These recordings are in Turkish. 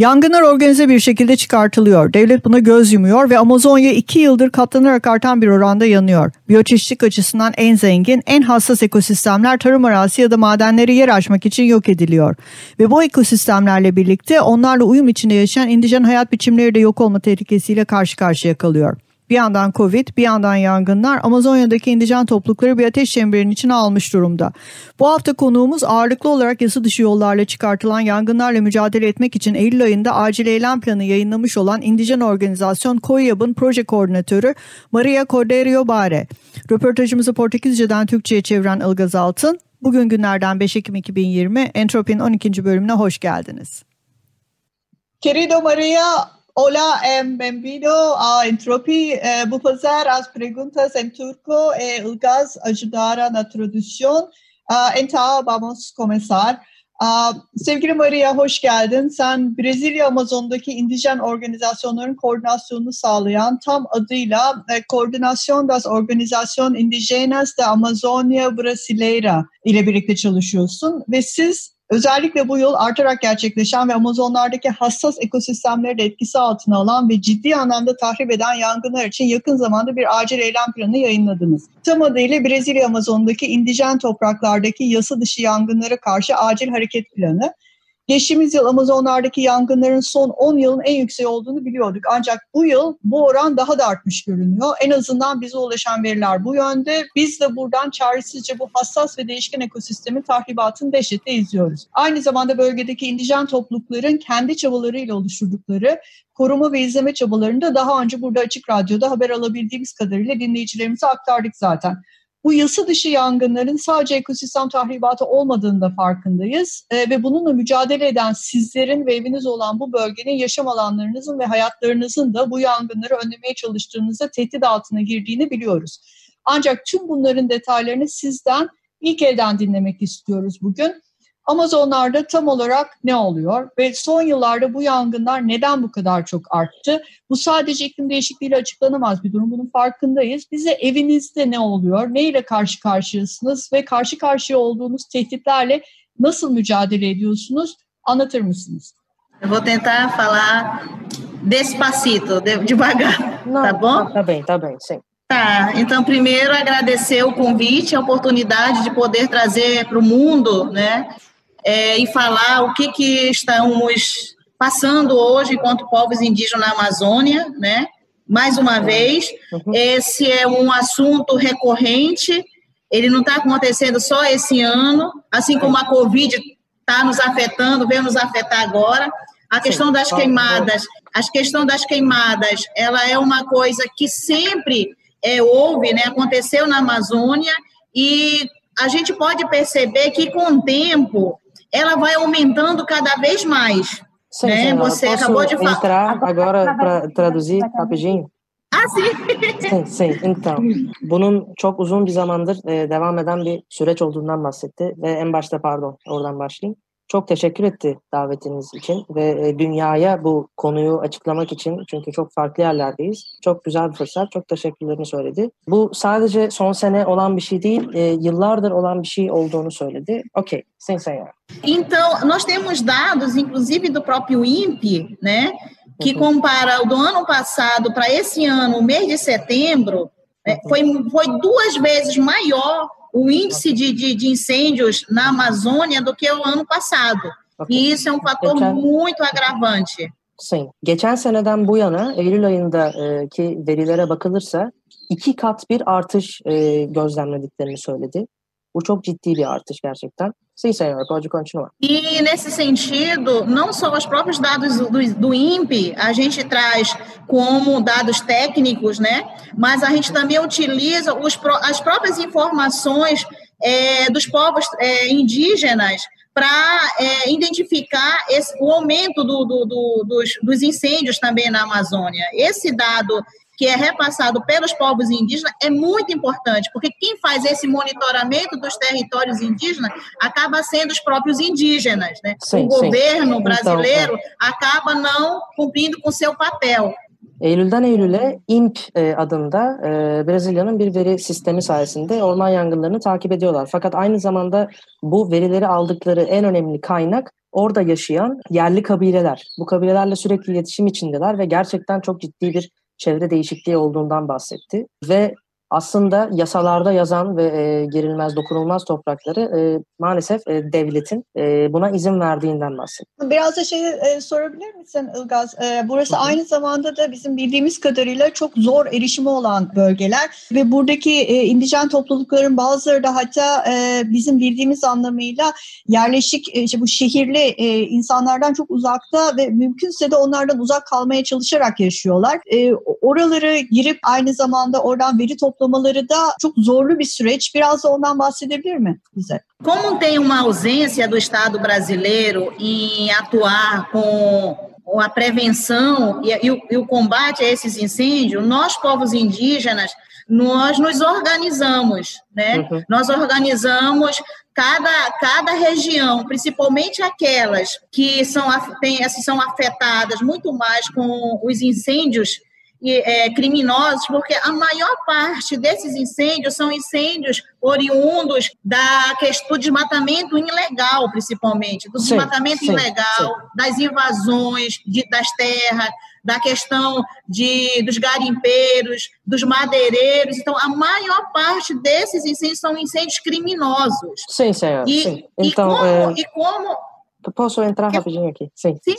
Yangınlar organize bir şekilde çıkartılıyor. Devlet buna göz yumuyor ve Amazonya 2 yıldır katlanarak artan bir oranda yanıyor. Biyoçeşitlik açısından en zengin, en hassas ekosistemler tarım arazisi ya da madenleri yer açmak için yok ediliyor. Ve bu ekosistemlerle birlikte onlarla uyum içinde yaşayan indijen hayat biçimleri de yok olma tehlikesiyle karşı karşıya kalıyor. Bir yandan Covid, bir yandan yangınlar Amazonya'daki indijen toplulukları bir ateş çemberinin içine almış durumda. Bu hafta konuğumuz ağırlıklı olarak yasa dışı yollarla çıkartılan yangınlarla mücadele etmek için Eylül ayında acil eylem planı yayınlamış olan indijen organizasyon COIAB'ın proje koordinatörü Maria Cordeiro Bare. Röportajımızı Portekizce'den Türkçe'ye çeviren Ilgaz Altın. Bugün günlerden 5 Ekim 2020 Entropi'nin 12. bölümüne hoş geldiniz. Querido Maria, Hola, eh, bem-vindo a Entropy. Eh, vou fazer as perguntas em turco e o Gaz ajudará na tradução. Uh, então, vamos começar. Uh, sevgili Maria, hoş geldin. Sen Brezilya Amazon'daki indijen organizasyonların koordinasyonunu sağlayan tam adıyla e, Koordinasyon das Organización Indigenas de Amazonia Brasileira ile birlikte çalışıyorsun ve siz Özellikle bu yıl artarak gerçekleşen ve Amazonlardaki hassas ekosistemleri de etkisi altına alan ve ciddi anlamda tahrip eden yangınlar için yakın zamanda bir acil eylem planı yayınladınız. Tam adıyla Brezilya Amazon'daki indijen topraklardaki yasa dışı yangınlara karşı acil hareket planı. Geçtiğimiz yıl Amazonlardaki yangınların son 10 yılın en yüksek olduğunu biliyorduk. Ancak bu yıl bu oran daha da artmış görünüyor. En azından bize ulaşan veriler bu yönde. Biz de buradan çaresizce bu hassas ve değişken ekosistemin tahribatını dehşetle izliyoruz. Aynı zamanda bölgedeki indijen toplulukların kendi çabalarıyla oluşturdukları koruma ve izleme çabalarını da daha önce burada Açık Radyo'da haber alabildiğimiz kadarıyla dinleyicilerimize aktardık zaten. Bu yasa dışı yangınların sadece ekosistem tahribatı olmadığını da farkındayız e, ve bununla mücadele eden sizlerin ve eviniz olan bu bölgenin yaşam alanlarınızın ve hayatlarınızın da bu yangınları önlemeye çalıştığınızda tehdit altına girdiğini biliyoruz. Ancak tüm bunların detaylarını sizden ilk elden dinlemek istiyoruz bugün. Amazonlarda tam olarak ne oluyor ve son yıllarda bu yangınlar neden bu kadar çok arttı? Bu sadece iklim değişikliğiyle açıklanamaz bir durum. Bunun farkındayız. Bize evinizde ne oluyor? Ne ile karşı karşıyasınız ve karşı karşıya olduğunuz tehditlerle nasıl mücadele ediyorsunuz? Anlatır mısınız? Eu vou tentar falar despacito, devagar, Não, tá bom? Tá, tá bem, tá bem, sim. Tá, então primeiro agradecer o convite, a oportunidade de poder trazer para o mundo, né, é, e falar o que, que estamos passando hoje enquanto povos indígenas na Amazônia, né? Mais uma vez, uhum. esse é um assunto recorrente, ele não está acontecendo só esse ano, assim como a Covid está nos afetando, veio nos afetar agora. A questão das queimadas, a questão das queimadas, ela é uma coisa que sempre é, houve, né? Aconteceu na Amazônia e a gente pode perceber que com o tempo ela vai aumentando cada vez mais. Sim, né? senhora, Você acabou de falar. entrar agora para traduzir rapidinho? Ah, sim. Sim, sim. Então, bunun çok uzun bir zamandır e, devam eden bir süreç olduğundan bahsetti ve en başta pardon oradan başlayayım. Çok teşekkür etti davetiniz için ve e, dünyaya bu konuyu açıklamak için çünkü çok farklı yerlerdeyiz. Çok güzel bir fırsat, çok teşekkürlerini söyledi. Bu sadece son sene olan bir şey değil, e, yıllardır olan bir şey olduğunu söyledi. Okey, sim senhora. Então, nós temos dados, inclusive do próprio INPE, né, que compara do ano passado para esse ano, o mês de setembro, foi, foi duas vezes maior o índice de, de, de, incêndios na Amazônia do que o ano passado. Okay. E isso é um fator Geçen, muito agravante. Sim. Geçen seneden bu yana Eylül ayındaki verilere bakılırsa iki kat bir artış e, gözlemlediklerini söyledi. Bu çok ciddi bir artış gerçekten. Sim, senhor, pode continuar. E nesse sentido, não só os próprios dados do, do INPE, a gente traz como dados técnicos, né? Mas a gente também utiliza os, as próprias informações é, dos povos é, indígenas para é, identificar esse, o aumento do, do, do, dos, dos incêndios também na Amazônia. Esse dado que é repassado pelos povos indígenas, é muito importante, porque quem faz esse monitoramento dos territórios indígenas acaba sendo os próprios indígenas. Né? Sim, o governo sim. brasileiro então, acaba não cumprindo com seu papel. Eylül'den Eylül'e IMP adında Brezilya'nın bir veri sistemi sayesinde orman yangınlarını takip ediyorlar. Fakat aynı zamanda bu verileri aldıkları en önemli kaynak orada yaşayan yerli kabileler. Bu kabilelerle sürekli iletişim içindeler ve gerçekten çok ciddi bir çevre değişikliği olduğundan bahsetti. Ve aslında yasalarda yazan ve e, girilmez dokunulmaz toprakları e, maalesef e, devletin e, buna izin verdiğinden bahsediyor. Biraz da şey e, sorabilir misin Ilgaz? E, burası Hı-hı. aynı zamanda da bizim bildiğimiz kadarıyla çok zor erişimi olan bölgeler ve buradaki e, indijen toplulukların bazıları da hatta e, bizim bildiğimiz anlamıyla yerleşik e, işte bu şehirli e, insanlardan çok uzakta ve mümkünse de onlardan uzak kalmaya çalışarak yaşıyorlar. E, oraları girip aynı zamanda oradan veri topluyorlar toplamaları da çok zorlu bir süreç. Biraz da ondan bahsedebilir mi bize? Como tem uma ausência do Estado brasileiro em atuar com a prevenção e, e, o, e, o, combate a esses incêndios, nós, povos indígenas, nós nos organizamos, né? Uhum. Nós organizamos cada, cada região, principalmente aquelas que são, tem, são afetadas muito mais com os incêndios é, criminosos, porque a maior parte desses incêndios são incêndios oriundos da questão do desmatamento ilegal, principalmente, do sim, desmatamento sim, ilegal, sim. das invasões de, das terras, da questão de, dos garimpeiros, dos madeireiros. Então, a maior parte desses incêndios são incêndios criminosos. Sim, senhor. E, sim. Então, e, como, é... e como Posso entrar rapidinho aqui? Sim. sim.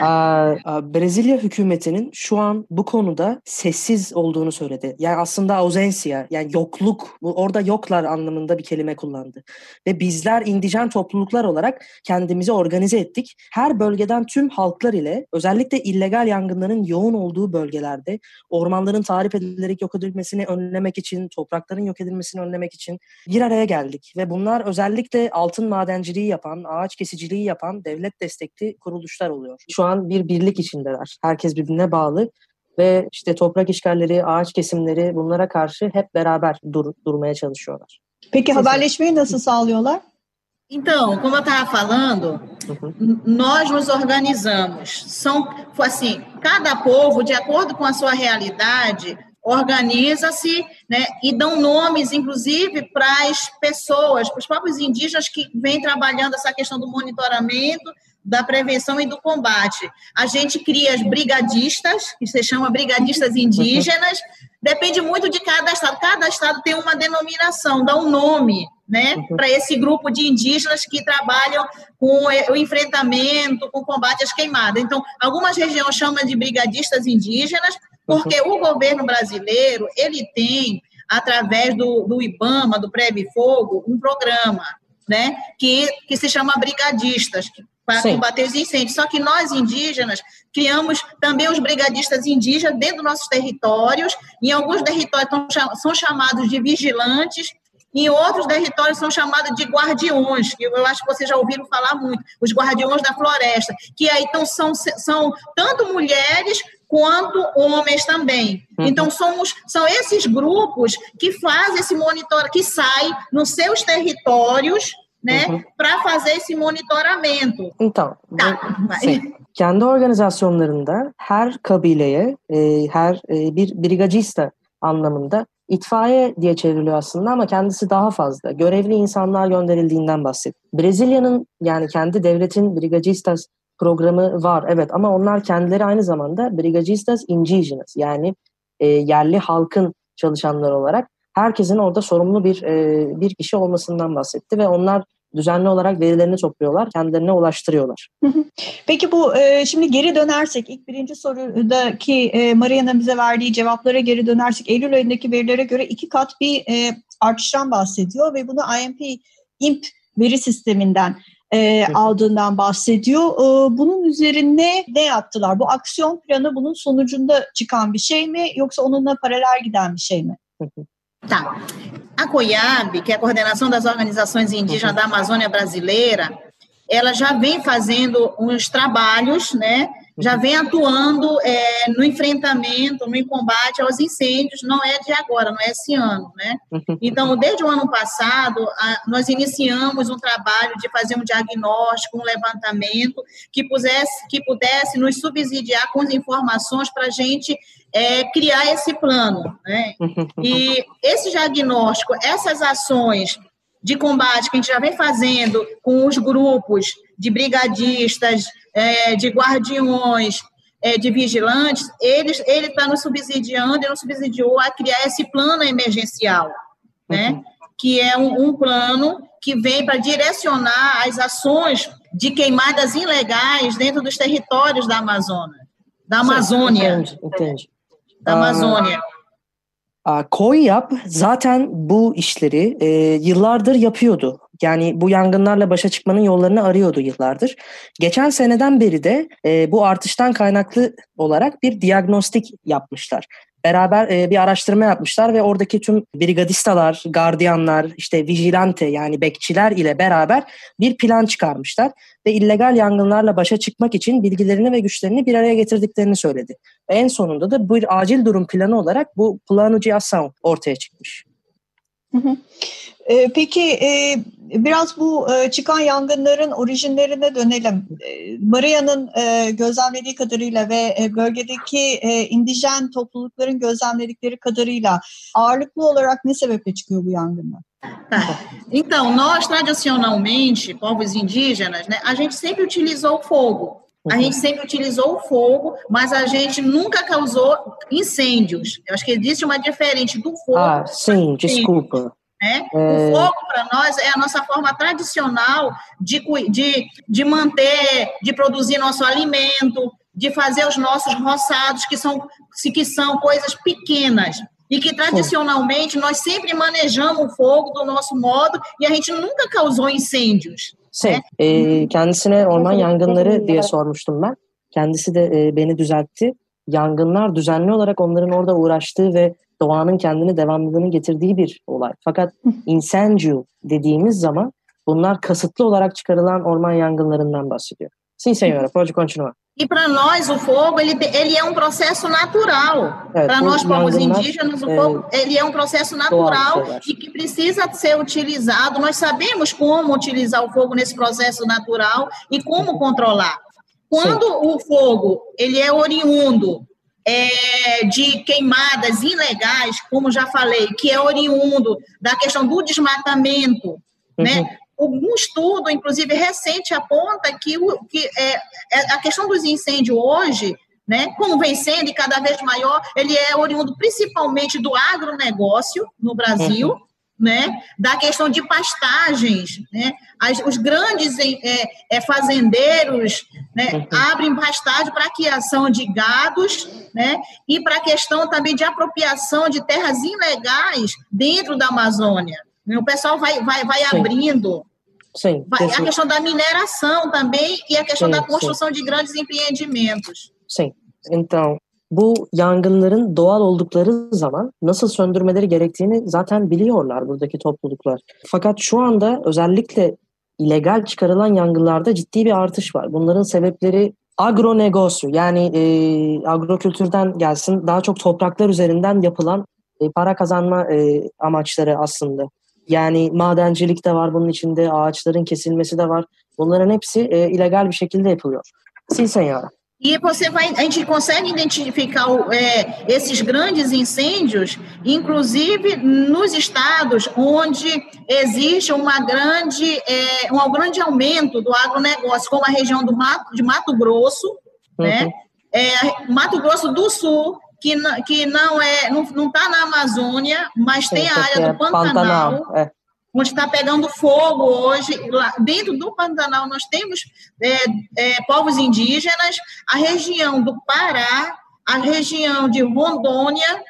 Aa, Brezilya hükümetinin şu an bu konuda sessiz olduğunu söyledi. Yani aslında ausencia yani yokluk orada yoklar anlamında bir kelime kullandı. Ve bizler indijen topluluklar olarak kendimizi organize ettik. Her bölgeden tüm halklar ile özellikle illegal yangınların yoğun olduğu bölgelerde ormanların tarif edilerek yok edilmesini önlemek için, toprakların yok edilmesini önlemek için bir araya geldik. Ve bunlar özellikle altın madenciliği yapan, ağaç kesici yöneticiliği yapan devlet destekli kuruluşlar oluyor. Şu an bir birlik içindeler. Herkes birbirine bağlı ve işte toprak işgalleri, ağaç kesimleri bunlara karşı hep beraber dur, durmaya çalışıyorlar. Peki haberleşmeyi nasıl sağlıyorlar? Então, como eu estava falando, nós nos organizamos. São, assim, cada povo, de acordo com a sua realidade, organiza-se né, e dão nomes, inclusive, para as pessoas, para os próprios indígenas que vêm trabalhando essa questão do monitoramento, da prevenção e do combate. A gente cria as brigadistas, que se chama brigadistas indígenas, depende muito de cada estado. Cada estado tem uma denominação, dá um nome né, para esse grupo de indígenas que trabalham com o enfrentamento, com o combate às queimadas. Então, algumas regiões chamam de brigadistas indígenas, porque o governo brasileiro, ele tem, através do, do IBAMA, do Preve Fogo, um programa, né, que, que se chama Brigadistas, para Sim. combater os incêndios. Só que nós, indígenas, criamos também os brigadistas indígenas dentro dos nossos territórios. Em alguns territórios são chamados de vigilantes, em outros territórios são chamados de guardiões, que eu acho que vocês já ouviram falar muito, os guardiões da floresta, que aí então são, são tanto mulheres quanto homens também. Uhum. Então, somos, são esses grupos que fazem esse monitor, que saem nos seus territórios, né, uhum. para fazer esse monitoramento. Então, tá, sim. Kendi organizasyonlarında her kabileye, e, her e, bir brigadista anlamında itfaiye diye çevriliyor aslında ama kendisi daha fazla. Görevli insanlar gönderildiğinden bahsediyor. Brezilya'nın yani kendi devletin brigadistas programı var evet ama onlar kendileri aynı zamanda Brigadistas Indigenous yani e, yerli halkın çalışanları olarak herkesin orada sorumlu bir e, bir kişi olmasından bahsetti ve onlar düzenli olarak verilerini topluyorlar, kendilerine ulaştırıyorlar. Peki bu e, şimdi geri dönersek ilk birinci sorudaki e, Maria'nın bize verdiği cevaplara geri dönersek Eylül ayındaki verilere göre iki kat bir e, artıştan bahsediyor ve bunu IMP IMP veri sisteminden e, aldığından bahsediyor. E, bunun üzerine ne yaptılar? Bu aksiyon planı bunun sonucunda çıkan bir şey mi yoksa onunla paralel giden bir şey mi? Tá. A COIAB, que é a Coordenação das Organizações Indígenas da Amazônia Brasileira, ela já vem fazendo uns trabalhos, né, já vem atuando é, no enfrentamento, no combate aos incêndios, não é de agora, não é esse ano, né? Então, desde o ano passado, a, nós iniciamos um trabalho de fazer um diagnóstico, um levantamento que pudesse, que pudesse nos subsidiar com as informações para a gente é, criar esse plano, né? E esse diagnóstico, essas ações de combate que a gente já vem fazendo com os grupos de brigadistas, é, de guardiões, é, de vigilantes, eles, ele está nos subsidiando, ele nos subsidiou a criar esse plano emergencial, né? Uhum. que é um, um plano que vem para direcionar as ações de queimadas ilegais dentro dos territórios da Amazônia. Da Amazônia. Entende, entende. Da Amazônia. Koyap zaten bu işleri e, yıllardır yapıyordu. Yani bu yangınlarla başa çıkmanın yollarını arıyordu yıllardır. Geçen seneden beri de e, bu artıştan kaynaklı olarak bir diagnostik yapmışlar beraber e, bir araştırma yapmışlar ve oradaki tüm brigadistalar, gardiyanlar, işte vigilante yani bekçiler ile beraber bir plan çıkarmışlar ve illegal yangınlarla başa çıkmak için bilgilerini ve güçlerini bir araya getirdiklerini söyledi. Ve en sonunda da bir acil durum planı olarak bu Plano de ortaya çıkmış. Hı hı. E, peki e, biraz bu e, çıkan yangınların orijinlerine dönelim. E, Maria'nın e, gözlemlediği kadarıyla ve e, bölgedeki e, indijen toplulukların gözlemledikleri kadarıyla ağırlıklı olarak ne sebeple çıkıyor bu yangınlar? Então, nós tradicionalmente, povos indígenas, né, a gente sempre utilizou o fogo. A gente sempre utilizou o fogo, mas a gente nunca causou incêndios. Eu acho que existe uma diferente do fogo. Ah, sim, desculpa. Né? É... O fogo, para nós, é a nossa forma tradicional de, de, de manter, de produzir nosso alimento, de fazer os nossos roçados, que são, que são coisas pequenas. E que tradicionalmente nós sempre manejamos o fogo do nosso modo e a gente nunca causou incêndios. Sim, e, kendisine orman yangınları diye sormuştum ben. Kendisi de e, beni düzeltti. Yangınlar düzenli olarak onların orada uğraştığı ve doğanın kendini devamlılığını getirdiği bir olay. Fakat incendio dediğimiz zaman bunlar kasıtlı olarak çıkarılan orman yangınlarından bahsediyor. Sim, senhora, pode continuar. E para nós o fogo ele, ele é um processo natural. É, para nós povos indígenas o fogo é, ele é um processo natural e que precisa ser utilizado. Nós sabemos como utilizar o fogo nesse processo natural e como controlar. Quando Sim. o fogo ele é oriundo é, de queimadas ilegais, como já falei, que é oriundo da questão do desmatamento, né? uhum. né? Um estudo, inclusive recente, aponta que, o, que é, é, a questão dos incêndios hoje, né, como vem sendo e cada vez maior, ele é oriundo principalmente do agronegócio no Brasil, uhum né, da questão de pastagens, né, As, os grandes é, é, fazendeiros né, uhum. abrem pastagem para criação de gados, né, e para a questão também de apropriação de terras ilegais dentro da Amazônia. O pessoal vai, vai, vai sim. abrindo. Sim, vai, a questão da mineração também e a questão sim, da construção sim. de grandes empreendimentos. Sim. Então, bu yangınların doğal oldukları zaman nasıl söndürmeleri gerektiğini zaten biliyorlar buradaki topluluklar. Fakat şu anda özellikle illegal çıkarılan yangınlarda ciddi bir artış var. Bunların sebepleri agronegosyo yani e, agrokültürden gelsin daha çok topraklar üzerinden yapılan e, para kazanma e, amaçları aslında. Yani madencilik de var bunun içinde ağaçların kesilmesi de var. Bunların hepsi e, illegal bir şekilde yapılıyor. Sim, senhora. E você vai, a gente consegue identificar é, esses grandes incêndios, inclusive nos estados onde existe uma grande, é, um grande aumento do agronegócio, como a região do Mato, de Mato Grosso, uhum. né? É, Mato Grosso do Sul, que, que não é, não está na Amazônia, mas Sim, tem a área do é Pantanal. Pantanal é onde está pegando fogo hoje. Lá dentro do Pantanal, nós temos é, é, povos indígenas, a região do Pará, a região de Rondônia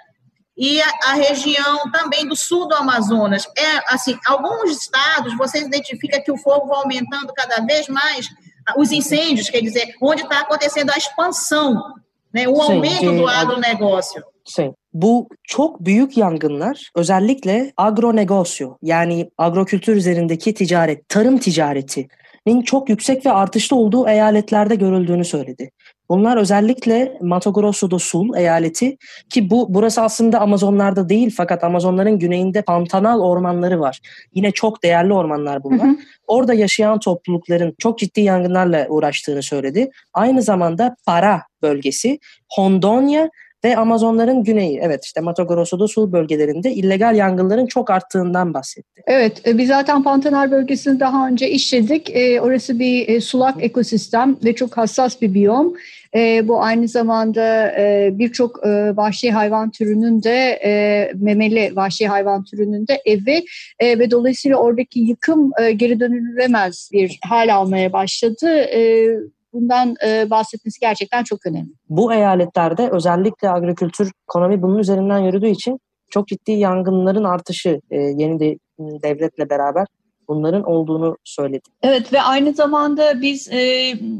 e a, a, região também do sul do Amazonas. É assim, alguns estados você identifica que o fogo vai aumentando cada vez mais, os incêndios, quer dizer, onde está acontecendo a expansão, né, o Sim, aumento do agronegócio. Sim. Bu çok büyük yangınlar özellikle agronegosyo yani agrokültür üzerindeki ticaret, tarım ticaretinin çok yüksek ve artışta olduğu eyaletlerde görüldüğünü söyledi. Bunlar özellikle Mato Grosso do Sul eyaleti ki bu burası aslında Amazonlarda değil fakat Amazonların güneyinde Pantanal ormanları var. Yine çok değerli ormanlar bunlar. Hı hı. Orada yaşayan toplulukların çok ciddi yangınlarla uğraştığını söyledi. Aynı zamanda Para bölgesi, Hondonia ve Amazonların güneyi. Evet işte Mato Grosso do Sul bölgelerinde illegal yangınların çok arttığından bahsetti. Evet e, biz zaten Pantanal bölgesini daha önce işledik. E, orası bir e, sulak ekosistem ve çok hassas bir biyom. E, bu aynı zamanda e, birçok e, vahşi hayvan türünün de e, memeli vahşi hayvan türünün de evi e, ve dolayısıyla oradaki yıkım e, geri dönülemez bir hal almaya başladı. E, bundan e, bahsetmesi gerçekten çok önemli. Bu eyaletlerde özellikle agrikültür ekonomi bunun üzerinden yürüdüğü için çok ciddi yangınların artışı e, yeni de, devletle beraber bunların olduğunu söyledi. Evet ve aynı zamanda biz e,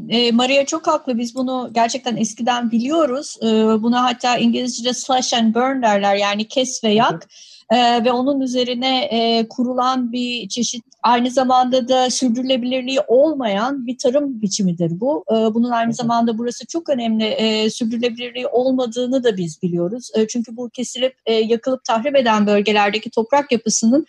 e, Maria çok haklı biz bunu gerçekten eskiden biliyoruz. E, buna hatta İngilizce'de slash and burn derler yani kes ve yak. Ee, ve onun üzerine e, kurulan bir çeşit aynı zamanda da sürdürülebilirliği olmayan bir tarım biçimidir bu. E, bunun aynı zamanda burası çok önemli e, sürdürülebilirliği olmadığını da biz biliyoruz. E, çünkü bu kesilip e, yakılıp tahrip eden bölgelerdeki toprak yapısının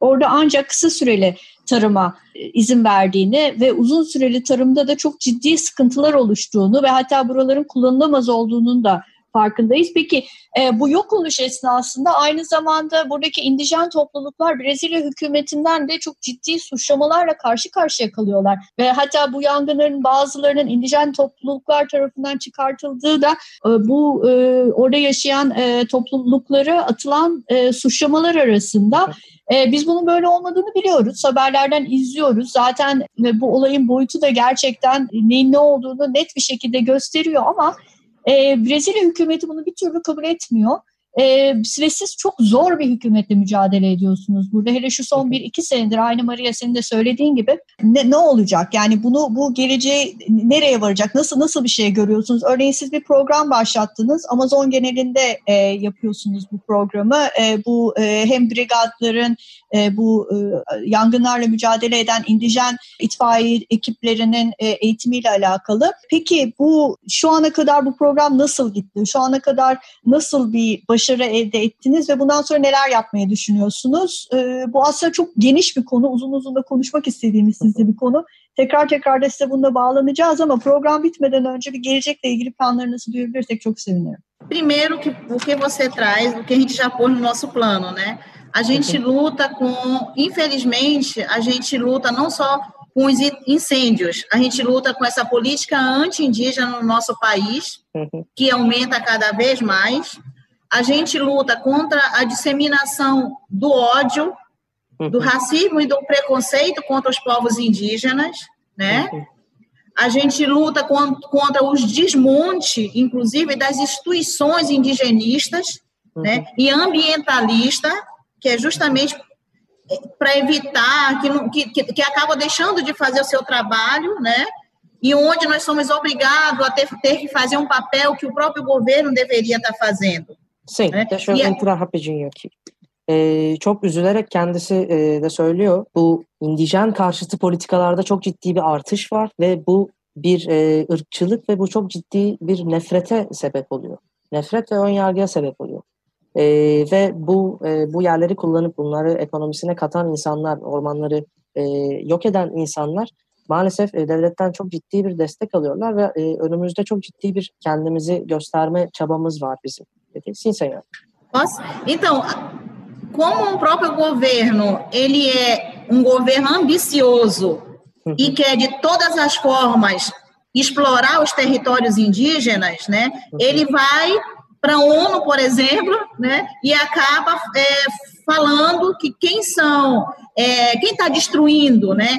orada ancak kısa süreli tarıma e, izin verdiğini ve uzun süreli tarımda da çok ciddi sıkıntılar oluştuğunu ve hatta buraların kullanılamaz olduğunun da farkındayız. Peki e, bu yok oluş esnasında aynı zamanda buradaki indijen topluluklar Brezilya hükümetinden de çok ciddi suçlamalarla karşı karşıya kalıyorlar. Ve hatta bu yangınların bazılarının indijen topluluklar tarafından çıkartıldığı da e, bu e, orada yaşayan e, topluluklara atılan e, suçlamalar arasında. E, biz bunun böyle olmadığını biliyoruz. Haberlerden izliyoruz. Zaten e, bu olayın boyutu da gerçekten neyin ne olduğunu net bir şekilde gösteriyor ama e, Brezilya hükümeti bunu bir türlü kabul etmiyor. E, ve siz çok zor bir hükümetle mücadele ediyorsunuz burada. Hele şu son bir iki senedir aynı Maria senin de söylediğin gibi ne, ne olacak? Yani bunu bu geleceği nereye varacak? Nasıl nasıl bir şey görüyorsunuz? Örneğin siz bir program başlattınız. Amazon genelinde e, yapıyorsunuz bu programı. E, bu e, hem brigadların e, bu e, yangınlarla mücadele eden indijen itfaiye ekiplerinin e, eğitimiyle alakalı. Peki bu şu ana kadar bu program nasıl gitti? Şu ana kadar nasıl bir başarı elde ettiniz ve bundan sonra neler yapmayı düşünüyorsunuz? Bu aslında çok geniş bir konu. Uzun uzun da konuşmak istediğimiz sizle bir konu. Tekrar tekrar da size bununla bağlanacağız ama program bitmeden önce bir gelecekle ilgili planlarınızı duyabilirsek çok sevinirim. Primeiro, que, o que você traz, o que a gente já pôs no nosso plano, né? A gente luta com, infelizmente, a gente luta não só com os incêndios, a gente luta com essa política anti-indígena no nosso país, uhum. que aumenta cada vez mais. A gente luta contra a disseminação do ódio, do uhum. racismo e do preconceito contra os povos indígenas, né? Uhum. A gente luta contra os desmonte, inclusive, das instituições indigenistas, né? E ambientalista, que é justamente para evitar que, que, que acaba deixando de fazer o seu trabalho, né? E onde nós somos obrigados a ter, ter que fazer um papel que o próprio governo deveria estar fazendo. Sim, né? deixa eu e entrar rapidinho aqui. Ee, çok üzülerek kendisi e, de söylüyor. Bu indijen karşıtı politikalarda çok ciddi bir artış var ve bu bir e, ırkçılık ve bu çok ciddi bir nefrete sebep oluyor. Nefret ve ön yargıya sebep oluyor. E, ve bu e, bu yerleri kullanıp bunları ekonomisine katan insanlar, ormanları e, yok eden insanlar maalesef e, devletten çok ciddi bir destek alıyorlar ve e, önümüzde çok ciddi bir kendimizi gösterme çabamız var bizim. Sim, senhor. Posso? Então, como o próprio governo, ele é um governo ambicioso uhum. e quer de todas as formas explorar os territórios indígenas, né? Uhum. Ele vai para a ONU, por exemplo, né, e acaba é, falando que quem são, é, quem está destruindo, né,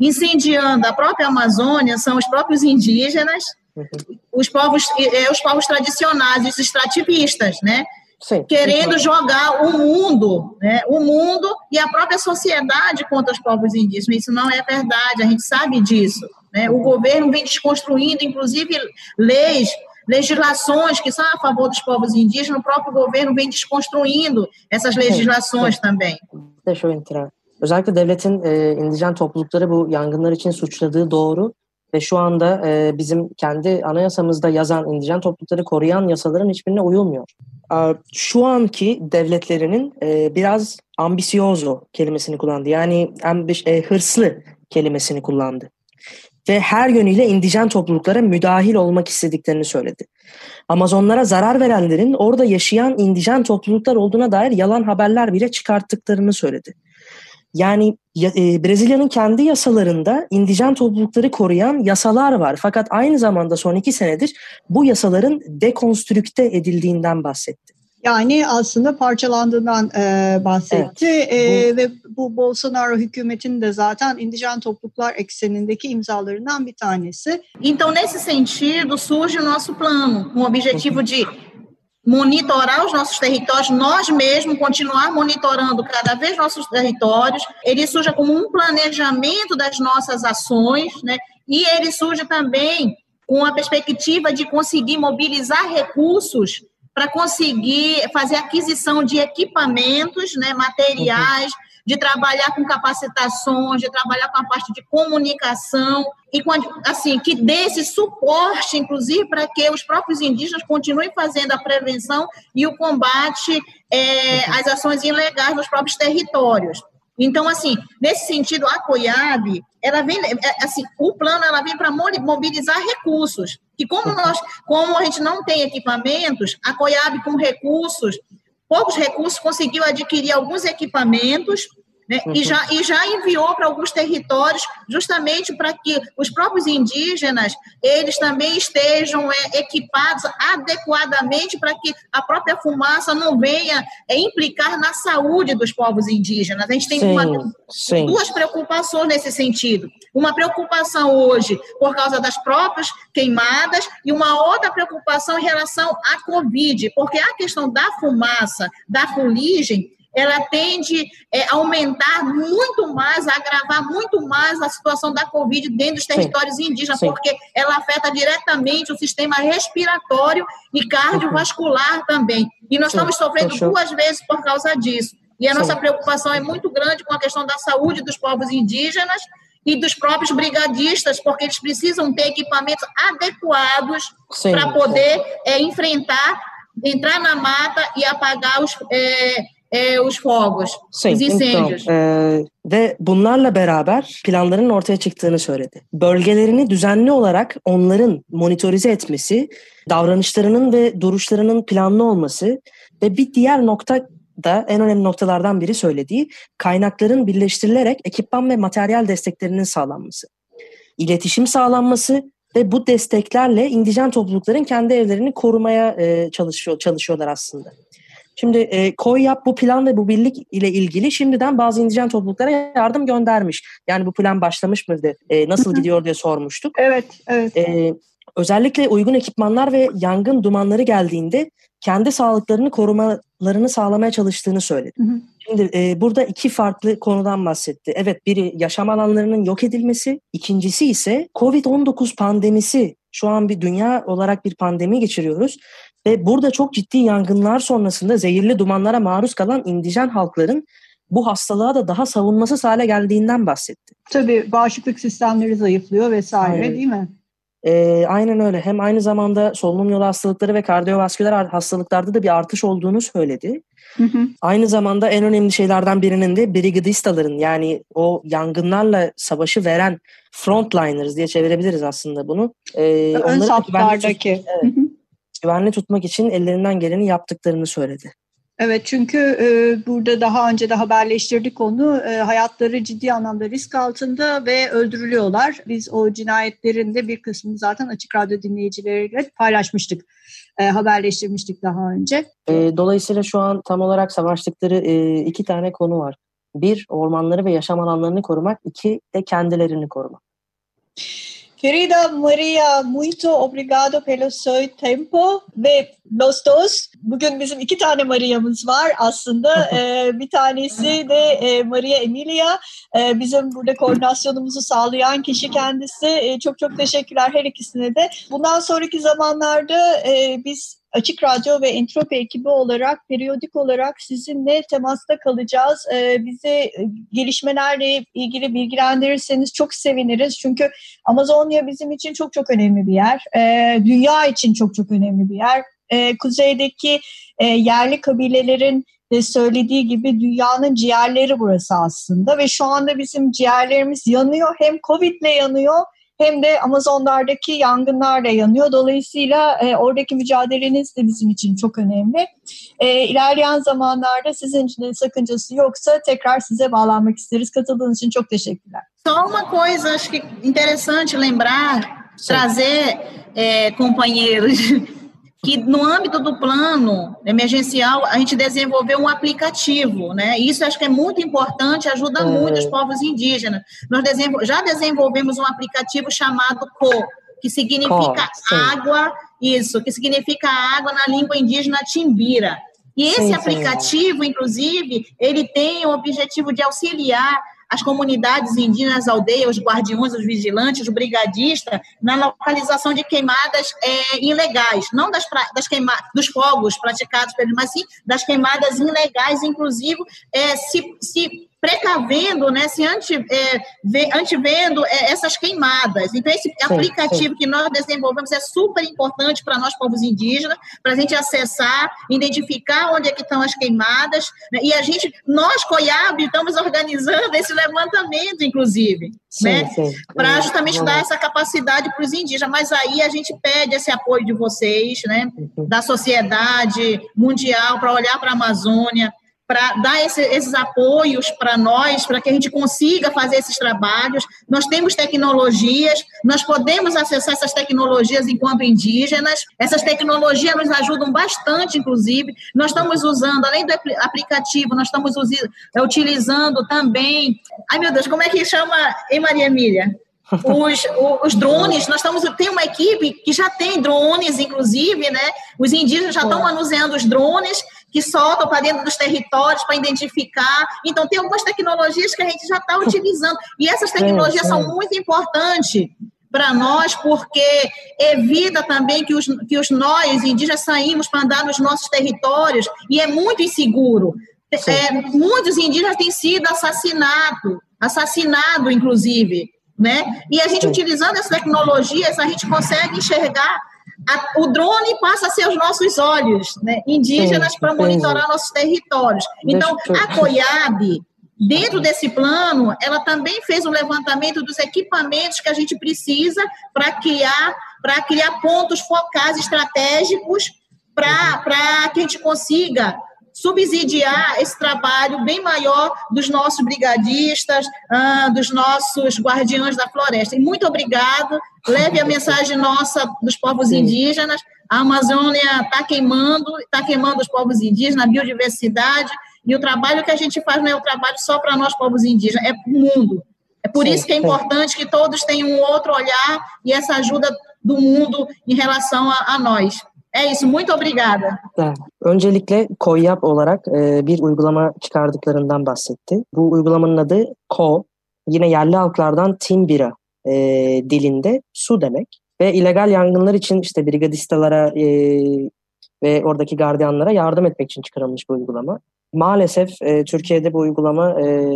incendiando a própria Amazônia são os próprios indígenas, uhum. os povos, é, os povos tradicionais, os extrativistas, né, Sim, querendo jogar o mundo, né, o mundo e a própria sociedade contra os povos indígenas. Isso não é verdade, a gente sabe disso. Né? O governo vem desconstruindo, inclusive, leis legislações que são a favor dos povos indígenas, o próprio governo vem desconstruindo essas legislações evet. também. Deixa eu entrar. Özellikle devletin e, indijen toplulukları bu yangınlar için suçladığı doğru. Ve şu anda e, bizim kendi anayasamızda yazan indijen toplulukları koruyan yasaların hiçbirine uyulmuyor. E, şu anki devletlerinin e, biraz ambisyozo kelimesini kullandı. Yani ambiş, e, hırslı kelimesini kullandı. Ve her yönüyle indijen topluluklara müdahil olmak istediklerini söyledi. Amazonlara zarar verenlerin orada yaşayan indijen topluluklar olduğuna dair yalan haberler bile çıkarttıklarını söyledi. Yani e, Brezilya'nın kendi yasalarında indijen toplulukları koruyan yasalar var. Fakat aynı zamanda son iki senedir bu yasaların dekonstrükte edildiğinden bahsetti. Yani aslında parçalandığından e, bahsetti evet, e, ve bu Bolsonaro hükümetinin de zaten indijen topluluklar eksenindeki imzalarından bir tanesi. Então nesse sentido surge o nosso plano, com o objetivo de monitorar os nossos territórios, nós mesmos continuar monitorando cada vez nossos territórios. Ele surge como um planejamento das nossas ações, né? E ele surge também com a perspectiva de conseguir mobilizar recursos para conseguir fazer aquisição de equipamentos, né, materiais, uhum de trabalhar com capacitações, de trabalhar com a parte de comunicação e com, assim que dê esse suporte, inclusive, para que os próprios indígenas continuem fazendo a prevenção e o combate é, às ações ilegais nos próprios territórios. Então, assim, nesse sentido, a COIAB, ela vem, é, assim, o plano ela vem para mobilizar recursos. E como nós, como a gente não tem equipamentos, a COIAB com recursos poucos recursos, conseguiu adquirir alguns equipamentos né, uhum. e, já, e já enviou para alguns territórios justamente para que os próprios indígenas eles também estejam é, equipados adequadamente para que a própria fumaça não venha é, implicar na saúde dos povos indígenas. A gente tem sim, uma, sim. duas preocupações nesse sentido. Uma preocupação hoje por causa das próprias queimadas e uma outra preocupação em relação à Covid, porque a questão da fumaça, da fuligem, ela tende é, a aumentar muito mais, a agravar muito mais a situação da Covid dentro dos territórios Sim. indígenas, Sim. porque ela afeta diretamente o sistema respiratório e cardiovascular também. E nós Sim. estamos sofrendo duas vezes por causa disso. E a nossa preocupação é muito grande com a questão da saúde dos povos indígenas e dos próprios brigadistas, porque eles precisam ter equipamentos adequados para poder é, enfrentar, entrar na mata e apagar os. É, e, os fogos, Sim, os incêndios. Então, e, ve bunlarla beraber planların ortaya çıktığını söyledi. Bölgelerini düzenli olarak onların monitorize etmesi, davranışlarının ve duruşlarının planlı olması ve bir diğer nokta da en önemli noktalardan biri söylediği kaynakların birleştirilerek ekipman ve materyal desteklerinin sağlanması. İletişim sağlanması ve bu desteklerle indijen toplulukların kendi evlerini korumaya e, çalışıyor çalışıyorlar aslında. Şimdi e, KOYAP bu plan ve bu birlik ile ilgili şimdiden bazı indijen topluluklara yardım göndermiş. Yani bu plan başlamış mıydı? E, nasıl gidiyor diye sormuştuk. Evet, evet. E, özellikle uygun ekipmanlar ve yangın dumanları geldiğinde kendi sağlıklarını korumalarını sağlamaya çalıştığını söyledi. Hı hı. Şimdi e, burada iki farklı konudan bahsetti. Evet biri yaşam alanlarının yok edilmesi, ikincisi ise COVID-19 pandemisi. Şu an bir dünya olarak bir pandemi geçiriyoruz ve burada çok ciddi yangınlar sonrasında zehirli dumanlara maruz kalan indijen halkların bu hastalığa da daha savunmasız hale geldiğinden bahsetti. Tabii bağışıklık sistemleri zayıflıyor vesaire aynen. değil mi? Ee, aynen öyle. Hem aynı zamanda solunum yolu hastalıkları ve kardiyovasküler hastalıklarda da bir artış olduğunu söyledi. Hı hı. Aynı zamanda en önemli şeylerden birinin de brigadistaların yani o yangınlarla savaşı veren frontliners diye çevirebiliriz aslında bunu. Ee, Ön saflardaki. Evet, güvenli tutmak için ellerinden geleni yaptıklarını söyledi. Evet çünkü e, burada daha önce de haberleştirdik onu e, hayatları ciddi anlamda risk altında ve öldürülüyorlar. Biz o cinayetlerin de bir kısmını zaten Açık Radyo dinleyicileriyle paylaşmıştık, e, haberleştirmiştik daha önce. E, dolayısıyla şu an tam olarak savaştıkları e, iki tane konu var. Bir, ormanları ve yaşam alanlarını korumak. iki de kendilerini korumak. Querida Maria, muito obrigado pelo seu tempo ve los dos. Bugün bizim iki tane Maria'mız var aslında. ee, bir tanesi de e, Maria Emilia. Ee, bizim burada koordinasyonumuzu sağlayan kişi kendisi. Ee, çok çok teşekkürler her ikisine de. Bundan sonraki zamanlarda e, biz Açık Radyo ve Entropi ekibi olarak periyodik olarak sizinle temasta kalacağız. E, bize gelişmelerle ilgili bilgilendirirseniz çok seviniriz. Çünkü Amazonya bizim için çok çok önemli bir yer. E, dünya için çok çok önemli bir yer. E, kuzeydeki e, yerli kabilelerin de söylediği gibi dünyanın ciğerleri burası aslında ve şu anda bizim ciğerlerimiz yanıyor. Hem Covid ile yanıyor hem de Amazonlardaki yangınlarla yanıyor. Dolayısıyla e, oradaki mücadeleniz de bizim için çok önemli. E, ilerleyen zamanlarda sizin için de sakıncası yoksa tekrar size bağlanmak isteriz. Katıldığınız için çok teşekkürler. Só uma coisa, acho que interessante lembrar, trazer é, companheiros que no âmbito do plano emergencial a gente desenvolveu um aplicativo, né? Isso acho que é muito importante, ajuda é. muito os povos indígenas. Nós desenvol já desenvolvemos um aplicativo chamado CO, que significa Co, água, isso, que significa água na língua indígena timbira. E esse sim, aplicativo, sim. inclusive, ele tem o objetivo de auxiliar as comunidades indígenas, aldeias, os guardiões, os vigilantes, os brigadistas, na localização de queimadas é, ilegais, não das, das queima, dos fogos praticados pelos, mas sim das queimadas ilegais, inclusive é, se, se precavendo, né, se ante, é, antevendo é, essas queimadas. Então, esse sim, aplicativo sim. que nós desenvolvemos é super importante para nós, povos indígenas, para a gente acessar, identificar onde é que estão as queimadas, né, e a gente, nós, COIAB, estamos organizando esse levantamento, inclusive, sim, né, para justamente dar essa capacidade para os indígenas, mas aí a gente pede esse apoio de vocês, né, uhum. da sociedade mundial, para olhar para a Amazônia, para dar esse, esses apoios para nós, para que a gente consiga fazer esses trabalhos. Nós temos tecnologias, nós podemos acessar essas tecnologias enquanto indígenas. Essas tecnologias nos ajudam bastante, inclusive. Nós estamos usando, além do aplicativo, nós estamos é, utilizando também. Ai, meu Deus, como é que chama, hein, Maria Emília? Os, os, drones, nós estamos, tem uma equipe que já tem drones, inclusive, né? Os indígenas já estão manuseando os drones que soltam para dentro dos territórios para identificar. Então, tem algumas tecnologias que a gente já está utilizando. E essas tecnologias é, é. são muito importantes para nós, porque evita também que os, que os nós, indígenas, saímos para andar nos nossos territórios e é muito inseguro. É, muitos indígenas têm sido assassinados, assassinado, inclusive. Né? E a gente, utilizando essas tecnologias, a gente consegue enxergar a, o drone passa a ser os nossos olhos né, indígenas para monitorar nossos territórios. Então, a COIAB, dentro desse plano, ela também fez um levantamento dos equipamentos que a gente precisa para criar, para criar pontos focais estratégicos para que a gente consiga subsidiar esse trabalho bem maior dos nossos brigadistas, ah, dos nossos guardiões da floresta. E muito obrigado. Leve a mensagem nossa dos povos indígenas. A Amazônia está queimando, está queimando os povos indígenas, a biodiversidade. E o trabalho que a gente faz não é o trabalho só para nós, povos indígenas, é para o mundo. É por sim, isso que é importante que todos tenham um outro olhar e essa ajuda do mundo em relação a, a nós. É isso, muito obrigada. Öncelikle Koyap olarak e, bir uygulama çıkardıklarından bahsetti. Bu uygulamanın adı Ko. Yine yerli halklardan Timbira e, dilinde su demek. Ve illegal yangınlar için işte brigadistalara e, ve oradaki gardiyanlara yardım etmek için çıkarılmış bu uygulama. Maalesef e, Türkiye'de bu uygulama e,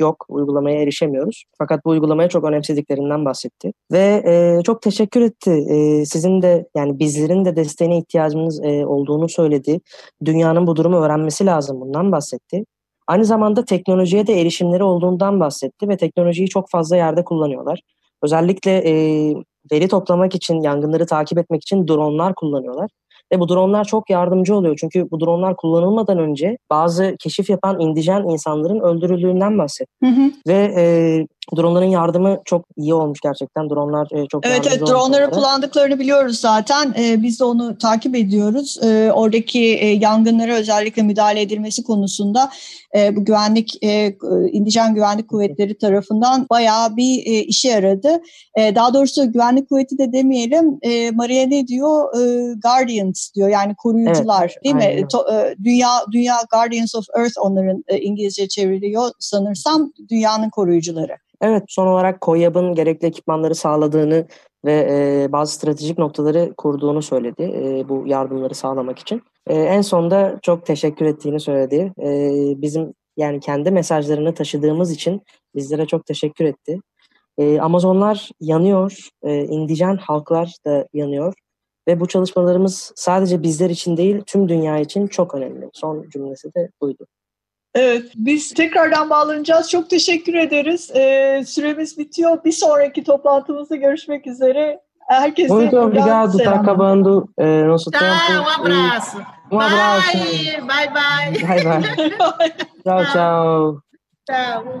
yok. Uygulamaya erişemiyoruz. Fakat bu uygulamaya çok önemsediklerinden bahsetti. Ve e, çok teşekkür etti. E, sizin de yani bizlerin de desteğine ihtiyacımız e, olduğunu söyledi. Dünyanın bu durumu öğrenmesi lazım bundan bahsetti. Aynı zamanda teknolojiye de erişimleri olduğundan bahsetti ve teknolojiyi çok fazla yerde kullanıyorlar. Özellikle e, veri toplamak için, yangınları takip etmek için dronlar kullanıyorlar. Ve bu dronlar çok yardımcı oluyor. Çünkü bu dronlar kullanılmadan önce bazı keşif yapan indijen insanların öldürüldüğünden bahsetti. Hı hı. Ve e, Dronların yardımı çok iyi olmuş gerçekten. Dronlar e, çok Evet evet dronları kullandıklarını biliyoruz zaten. E, biz de onu takip ediyoruz. E, oradaki e, yangınlara özellikle müdahale edilmesi konusunda e, bu güvenlik e, indijen güvenlik kuvvetleri tarafından bayağı bir e, işe yaradı. E, daha doğrusu güvenlik kuvveti de demeyelim. E, Maria ne diyor? E, Guardians diyor yani koruyucular evet, değil aynen. mi? To, e, dünya dünya Guardians of Earth onların e, İngilizce çevriliyor sanırsam dünyanın koruyucuları. Evet son olarak KOYAB'ın gerekli ekipmanları sağladığını ve e, bazı stratejik noktaları kurduğunu söyledi e, bu yardımları sağlamak için. E, en sonda çok teşekkür ettiğini söyledi. E, bizim yani kendi mesajlarını taşıdığımız için bizlere çok teşekkür etti. E, Amazonlar yanıyor, e, indijen halklar da yanıyor ve bu çalışmalarımız sadece bizler için değil tüm dünya için çok önemli. Son cümlesi de buydu. Evet, biz tekrardan bağlanacağız. Çok teşekkür ederiz. Ee, süremiz bitiyor. Bir sonraki toplantımızda görüşmek üzere. Herkese Muito obrigado, tá acabando eh, nosso Tchau, tempo. um abraço. Um abraço. Bye, bye, bye. Bye bye. tchau, tchau. Tchau.